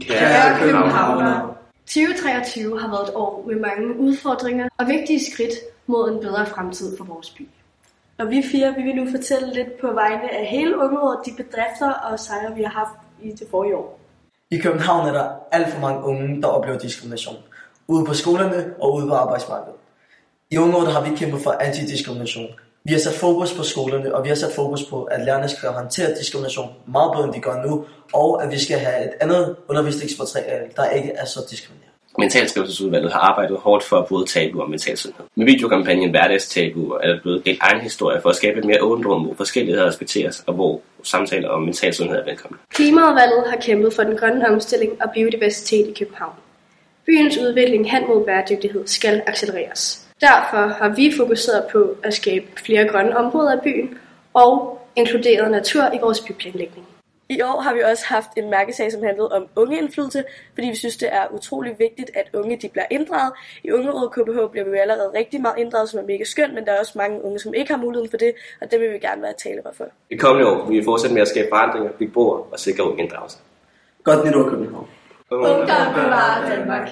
Kære københavner. 2023 har været et år med mange udfordringer og vigtige skridt mod en bedre fremtid for vores by. Og vi fire vi vil nu fortælle lidt på vegne af hele ungerådet, de bedrifter og sejre, vi har haft i det forrige år. I København er der alt for mange unge, der oplever diskrimination. Ude på skolerne og ude på arbejdsmarkedet. I ungerådet har vi kæmpet for antidiskrimination. Vi har sat fokus på skolerne, og vi har sat fokus på, at lærerne skal håndtere diskrimination meget bedre, end de gør nu, og at vi skal have et andet undervisningsmateriale, der ikke er så diskriminerende. Mentalskabelsesudvalget har arbejdet hårdt for at bryde tabu om mental sundhed. Med videokampagnen Hverdagstabu er der blevet delt egen historie for at skabe et mere åbent rum, hvor forskelligheder respekteres, og hvor samtaler om mental sundhed er velkomne. Klimaudvalget har kæmpet for den grønne omstilling og biodiversitet i København. Byens udvikling hen mod bæredygtighed skal accelereres. Derfor har vi fokuseret på at skabe flere grønne områder af byen og inkluderet natur i vores byplanlægning. I år har vi også haft en mærkesag, som handlede om ungeindflydelse, fordi vi synes, det er utrolig vigtigt, at unge de bliver inddraget. I Ungerådet KBH bliver vi jo allerede rigtig meget inddraget, som er mega skønt, men der er også mange unge, som ikke har muligheden for det, og det vil vi gerne være tale for. I kommende år vil vi fortsætte med at skabe forandringer, bygge broer og sikre unge inddragelse. Godt nytår, København. Ungdom bevarer Danmark.